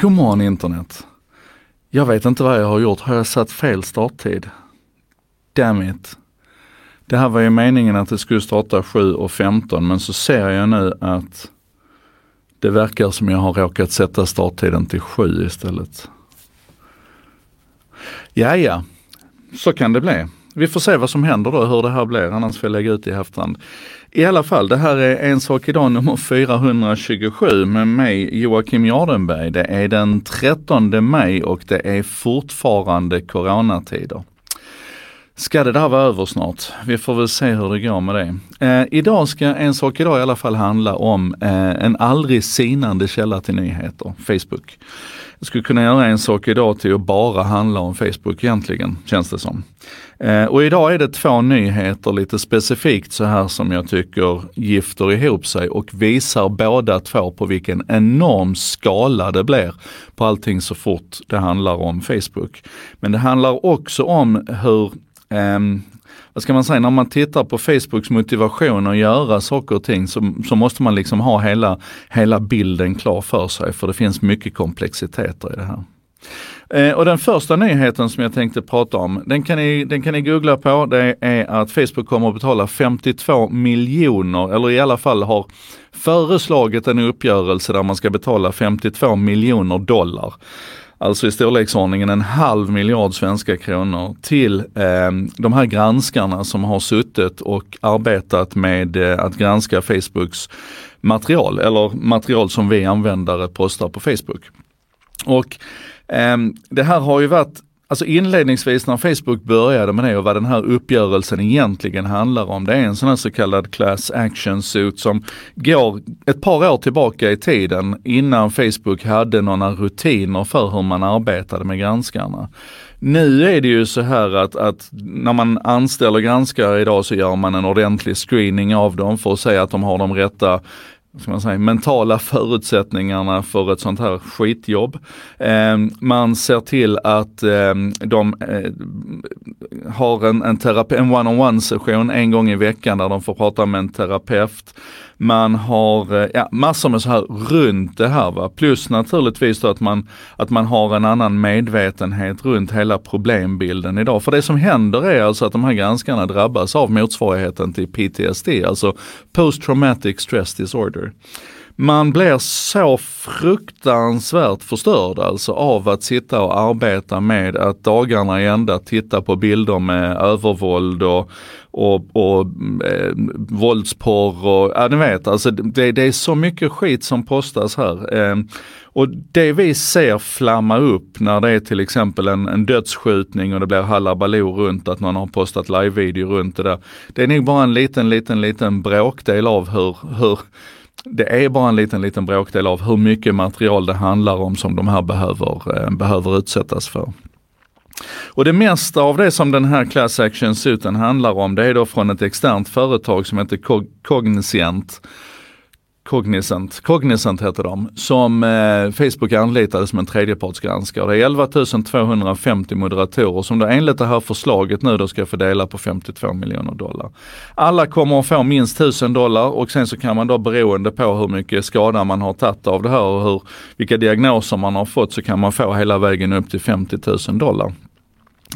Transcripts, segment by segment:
God morgon internet. Jag vet inte vad jag har gjort. Har jag satt fel starttid? Damn it. Det här var ju meningen att det skulle starta 7.15 men så ser jag nu att det verkar som jag har råkat sätta starttiden till 7 istället. Ja, ja, så kan det bli. Vi får se vad som händer då, hur det här blir, annars får jag lägga ut i efterhand. I alla fall, det här är En sak idag nummer 427 med mig Joakim Jardenberg. Det är den 13 maj och det är fortfarande coronatider. Ska det där vara över snart? Vi får väl se hur det går med det. Eh, idag ska En sak idag i alla fall handla om eh, en aldrig sinande källa till nyheter, Facebook. Jag skulle kunna göra en sak idag till att bara handla om Facebook egentligen, känns det som. Eh, och idag är det två nyheter lite specifikt så här som jag tycker gifter ihop sig och visar båda två på vilken enorm skala det blir på allting så fort det handlar om Facebook. Men det handlar också om hur um, vad ska man säga, när man tittar på Facebooks motivation att göra saker och ting så, så måste man liksom ha hela, hela bilden klar för sig för det finns mycket komplexiteter i det här. Eh, och den första nyheten som jag tänkte prata om, den kan, ni, den kan ni googla på. Det är att Facebook kommer att betala 52 miljoner, eller i alla fall har föreslagit en uppgörelse där man ska betala 52 miljoner dollar alltså i storleksordningen en halv miljard svenska kronor till eh, de här granskarna som har suttit och arbetat med eh, att granska Facebooks material eller material som vi användare postar på Facebook. Och eh, det här har ju varit Alltså inledningsvis när Facebook började med det och vad den här uppgörelsen egentligen handlar om. Det är en sån här så kallad class action suit som går ett par år tillbaka i tiden innan Facebook hade några rutiner för hur man arbetade med granskarna. Nu är det ju så här att, att när man anställer granskare idag så gör man en ordentlig screening av dem för att se att de har de rätta ska man säga, mentala förutsättningarna för ett sånt här skitjobb. Eh, man ser till att eh, de eh, har en, en, terape- en one-on-one session en gång i veckan där de får prata med en terapeut. Man har eh, ja, massor med så här runt det här. Va? Plus naturligtvis då att man, att man har en annan medvetenhet runt hela problembilden idag. För det som händer är alltså att de här granskarna drabbas av motsvarigheten till PTSD, alltså Post Traumatic Stress Disorder. Man blir så fruktansvärt förstörd alltså av att sitta och arbeta med att dagarna i ända titta på bilder med övervåld och, och, och eh, våldsporr och, ja ni vet, alltså det, det, är så mycket skit som postas här. Eh, och det vi ser flamma upp när det är till exempel en, en dödsskjutning och det blir halabaloo runt att någon har postat live-video runt det där. Det är nog bara en liten, liten, liten bråkdel av hur, hur det är bara en liten, liten bråkdel av hur mycket material det handlar om som de här behöver, eh, behöver utsättas för. Och det mesta av det som den här class action suiten handlar om, det är då från ett externt företag som heter Cognizant Cognizant, Cognizant heter de, som eh, Facebook anlitade som en tredjepartsgranskare. Det är 11 250 moderatorer som då enligt det här förslaget nu då ska få dela på 52 miljoner dollar. Alla kommer att få minst 1000 dollar och sen så kan man då beroende på hur mycket skada man har tagit av det här och hur, vilka diagnoser man har fått så kan man få hela vägen upp till 50 000 dollar.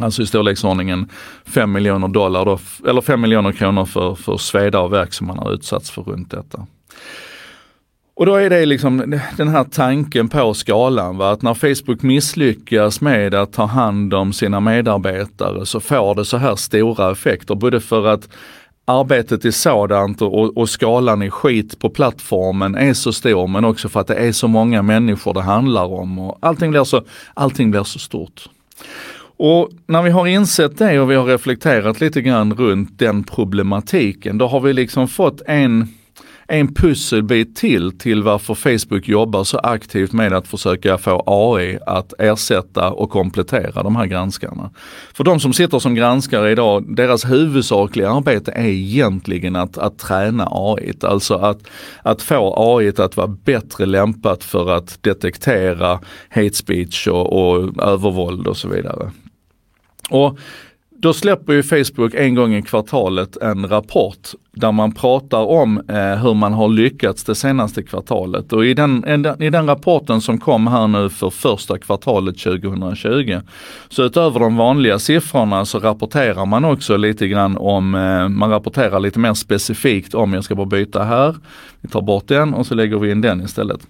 Alltså i storleksordningen 5 miljoner dollar då, eller 5 miljoner kronor för, för sveda och verk som man har utsatts för runt detta. Och då är det liksom den här tanken på skalan, va? att när Facebook misslyckas med att ta hand om sina medarbetare så får det så här stora effekter, både för att arbetet är sådant och, och, skalan i skit på plattformen är så stor men också för att det är så många människor det handlar om och allting blir så, allting blir så stort. Och när vi har insett det och vi har reflekterat lite grann runt den problematiken, då har vi liksom fått en en pusselbit till till varför Facebook jobbar så aktivt med att försöka få AI att ersätta och komplettera de här granskarna. För de som sitter som granskare idag, deras huvudsakliga arbete är egentligen att, att träna AI, alltså att, att få AI att vara bättre lämpat för att detektera hate speech och, och övervåld och så vidare. Och då släpper ju Facebook en gång i kvartalet en rapport där man pratar om eh, hur man har lyckats det senaste kvartalet. Och i den, i den rapporten som kom här nu för första kvartalet 2020, så utöver de vanliga siffrorna så rapporterar man också lite grann om, eh, man rapporterar lite mer specifikt om, jag ska bara byta här, vi tar bort den och så lägger vi in den istället.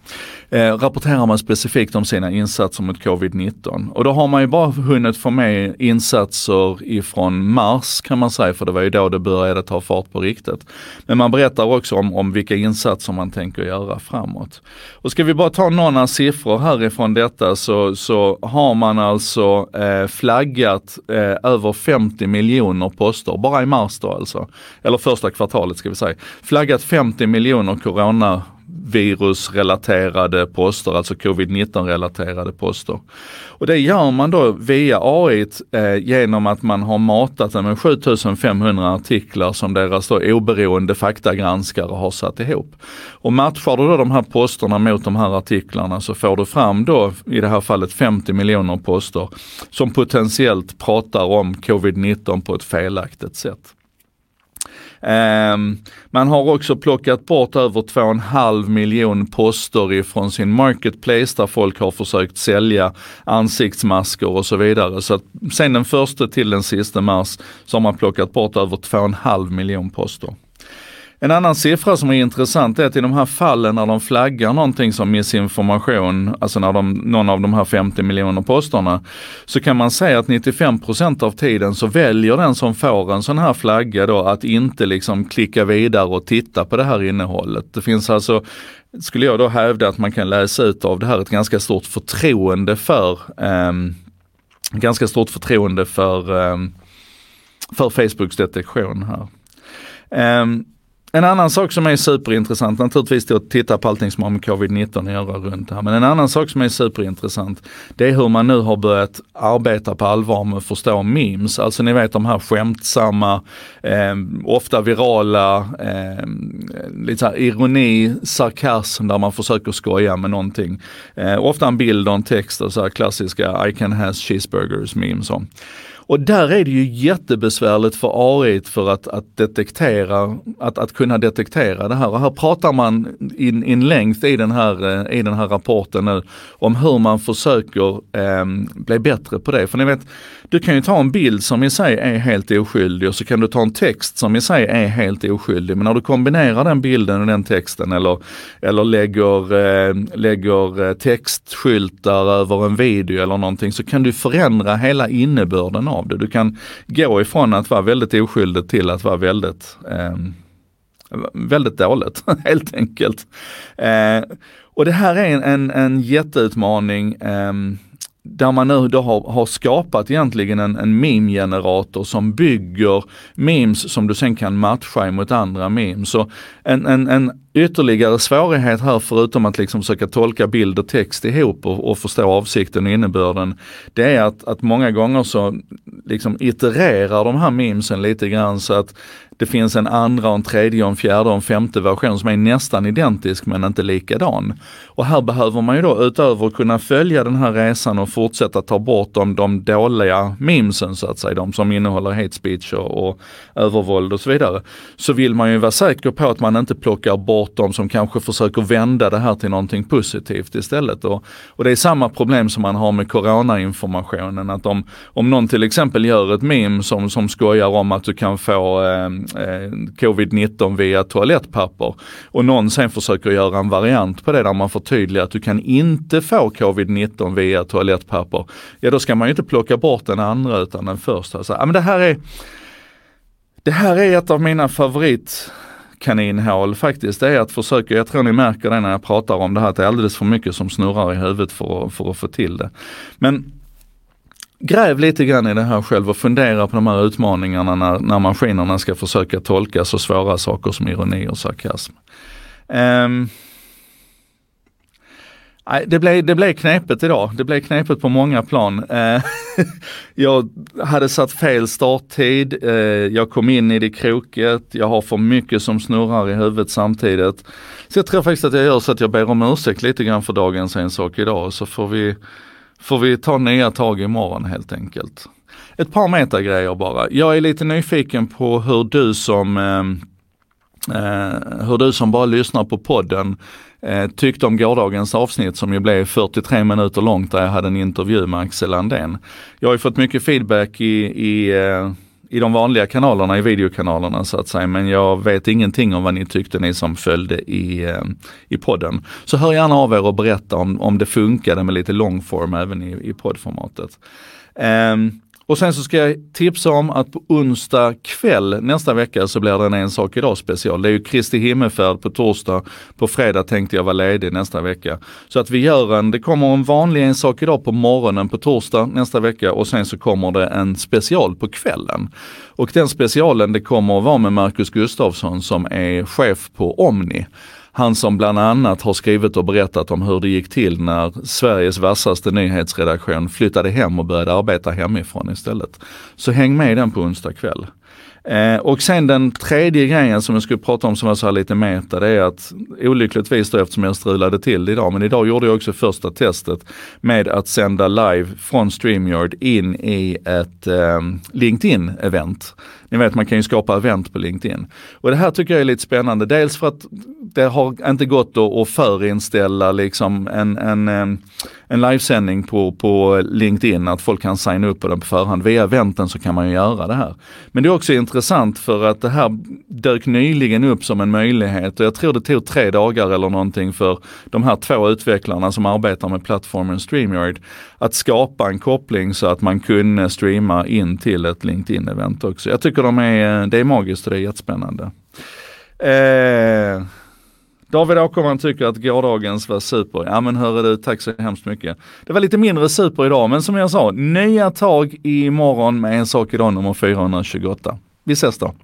Eh, rapporterar man specifikt om sina insatser mot covid-19. Och då har man ju bara hunnit få med insatser ifrån mars kan man säga, för det var ju då det började ta fart på riktigt. Men man berättar också om, om vilka insatser man tänker göra framåt. Och ska vi bara ta några siffror härifrån detta så, så har man alltså eh, flaggat eh, över 50 miljoner poster, bara i mars då alltså. Eller första kvartalet ska vi säga. Flaggat 50 miljoner corona virusrelaterade poster, alltså covid-19 relaterade poster. Och det gör man då via AI eh, genom att man har matat den med 7500 artiklar som deras då oberoende faktagranskare har satt ihop. Och matchar du då de här posterna mot de här artiklarna så får du fram då i det här fallet 50 miljoner poster som potentiellt pratar om covid-19 på ett felaktigt sätt. Ehm, man har också plockat bort över 2,5 miljon poster ifrån sin marketplace där folk har försökt sälja ansiktsmasker och så vidare. Så att sen den första till den sista mars så har man plockat bort över 2,5 miljon poster. En annan siffra som är intressant är att i de här fallen när de flaggar någonting som missinformation, alltså när de, någon av de här 50 miljoner posterna, så kan man säga att 95% av tiden så väljer den som får en sån här flagga då att inte liksom klicka vidare och titta på det här innehållet. Det finns alltså, skulle jag då hävda att man kan läsa ut av det här ett ganska stort förtroende för, um, ganska stort förtroende för, um, för Facebooks detektion här. Um, en annan sak som är superintressant, naturligtvis att titta på allting som har med covid-19 att göra runt det här, men en annan sak som är superintressant, det är hur man nu har börjat arbeta på allvar med att förstå memes. Alltså ni vet de här skämtsamma, eh, ofta virala, eh, lite så ironi, sarkasm där man försöker skoja med någonting. Eh, ofta en bild och en text och så här klassiska I can has cheeseburgers memes. Och. Och där är det ju jättebesvärligt för AI för att, att detektera, att, att kunna detektera det här. Och här pratar man in, in längst i den, här, eh, i den här rapporten nu om hur man försöker eh, bli bättre på det. För ni vet, du kan ju ta en bild som i sig är helt oskyldig och så kan du ta en text som i sig är helt oskyldig. Men när du kombinerar den bilden och den texten eller, eller lägger, ehm, eh, lägger textskyltar över en video eller någonting så kan du förändra hela innebörden av det. Du kan gå ifrån att vara väldigt oskyldig till att vara väldigt eh, väldigt dåligt helt enkelt. Eh, och det här är en, en, en jätteutmaning. Eh, där man nu då har, har skapat egentligen en, en meme-generator som bygger memes som du sen kan matcha mot andra memes. Så en, en, en ytterligare svårighet här förutom att liksom försöka tolka bild och text ihop och, och förstå avsikten och innebörden. Det är att, att många gånger så liksom itererar de här memesen lite grann så att det finns en andra, en tredje, en fjärde och en femte version som är nästan identisk men inte likadan. Och här behöver man ju då utöver att kunna följa den här resan och fortsätta ta bort de, de dåliga memesen så att säga, de som innehåller hate speech och, och övervåld och så vidare. Så vill man ju vara säker på att man inte plockar bort de som kanske försöker vända det här till någonting positivt istället. Och, och det är samma problem som man har med coronainformationen. Att om, om någon till exempel gör ett meme som, som skojar om att du kan få eh, Eh, covid-19 via toalettpapper och någon sen försöker göra en variant på det där man förtydligar att du kan inte få covid-19 via toalettpapper. Ja då ska man ju inte plocka bort den andra utan den första. Så, ja, men det här är det här är ett av mina favorit kaninhål faktiskt, det är att försöka, jag tror ni märker det när jag pratar om det här, att det är alldeles för mycket som snurrar i huvudet för, för att få till det. Men gräv lite grann i det här själv och fundera på de här utmaningarna när, när maskinerna ska försöka tolka så svåra saker som ironi och sarkasm. Um, det blev, det blev knepet idag. Det blev knepet på många plan. Ehm, jag hade satt fel starttid. Ehm, jag kom in i det kroket. Jag har för mycket som snurrar i huvudet samtidigt. Så jag tror faktiskt att jag gör så att jag ber om ursäkt lite grann för dagens en sak idag. Så får vi får vi ta nya tag imorgon helt enkelt. Ett par metagrejer bara. Jag är lite nyfiken på hur du som ehm, eh, hur du som bara lyssnar på podden eh, tyckte om gårdagens avsnitt som ju blev 43 minuter långt där jag hade en intervju med Axel Andén. Jag har ju fått mycket feedback i, i eh, i de vanliga kanalerna, i videokanalerna så att säga. Men jag vet ingenting om vad ni tyckte ni som följde i, eh, i podden. Så hör gärna av er och berätta om, om det funkade med lite longform även i, i poddformatet. Um, och sen så ska jag tipsa om att på onsdag kväll nästa vecka så blir det en En sak idag special. Det är ju Kristi himmelsfärd på torsdag. På fredag tänkte jag vara ledig nästa vecka. Så att vi gör en, det kommer en vanlig En sak idag på morgonen på torsdag nästa vecka och sen så kommer det en special på kvällen. Och den specialen det kommer att vara med Marcus Gustafsson som är chef på Omni. Han som bland annat har skrivit och berättat om hur det gick till när Sveriges vassaste nyhetsredaktion flyttade hem och började arbeta hemifrån istället. Så häng med den på onsdag kväll. Eh, och sen den tredje grejen som jag skulle prata om som var så här lite meta, det är att olyckligtvis då eftersom jag strulade till det idag, men idag gjorde jag också första testet med att sända live från StreamYard in i ett eh, LinkedIn-event. Ni vet man kan ju skapa event på LinkedIn. Och det här tycker jag är lite spännande. Dels för att det har inte gått att förinställa liksom en, en, eh, en livesändning på, på LinkedIn, att folk kan signa upp på den på förhand. Via eventen så kan man ju göra det här. Men det är också intressant intressant för att det här dök nyligen upp som en möjlighet och jag tror det tog tre dagar eller någonting för de här två utvecklarna som arbetar med plattformen StreamYard att skapa en koppling så att man kunde streama in till ett LinkedIn-event också. Jag tycker de är, det är magiskt och det är jättespännande. Eh, David Åkerman tycker att gårdagens var super. Ja men hörru du, tack så hemskt mycket. Det var lite mindre super idag, men som jag sa, nya tag imorgon med En sak idag nummer 428. Vi ses då.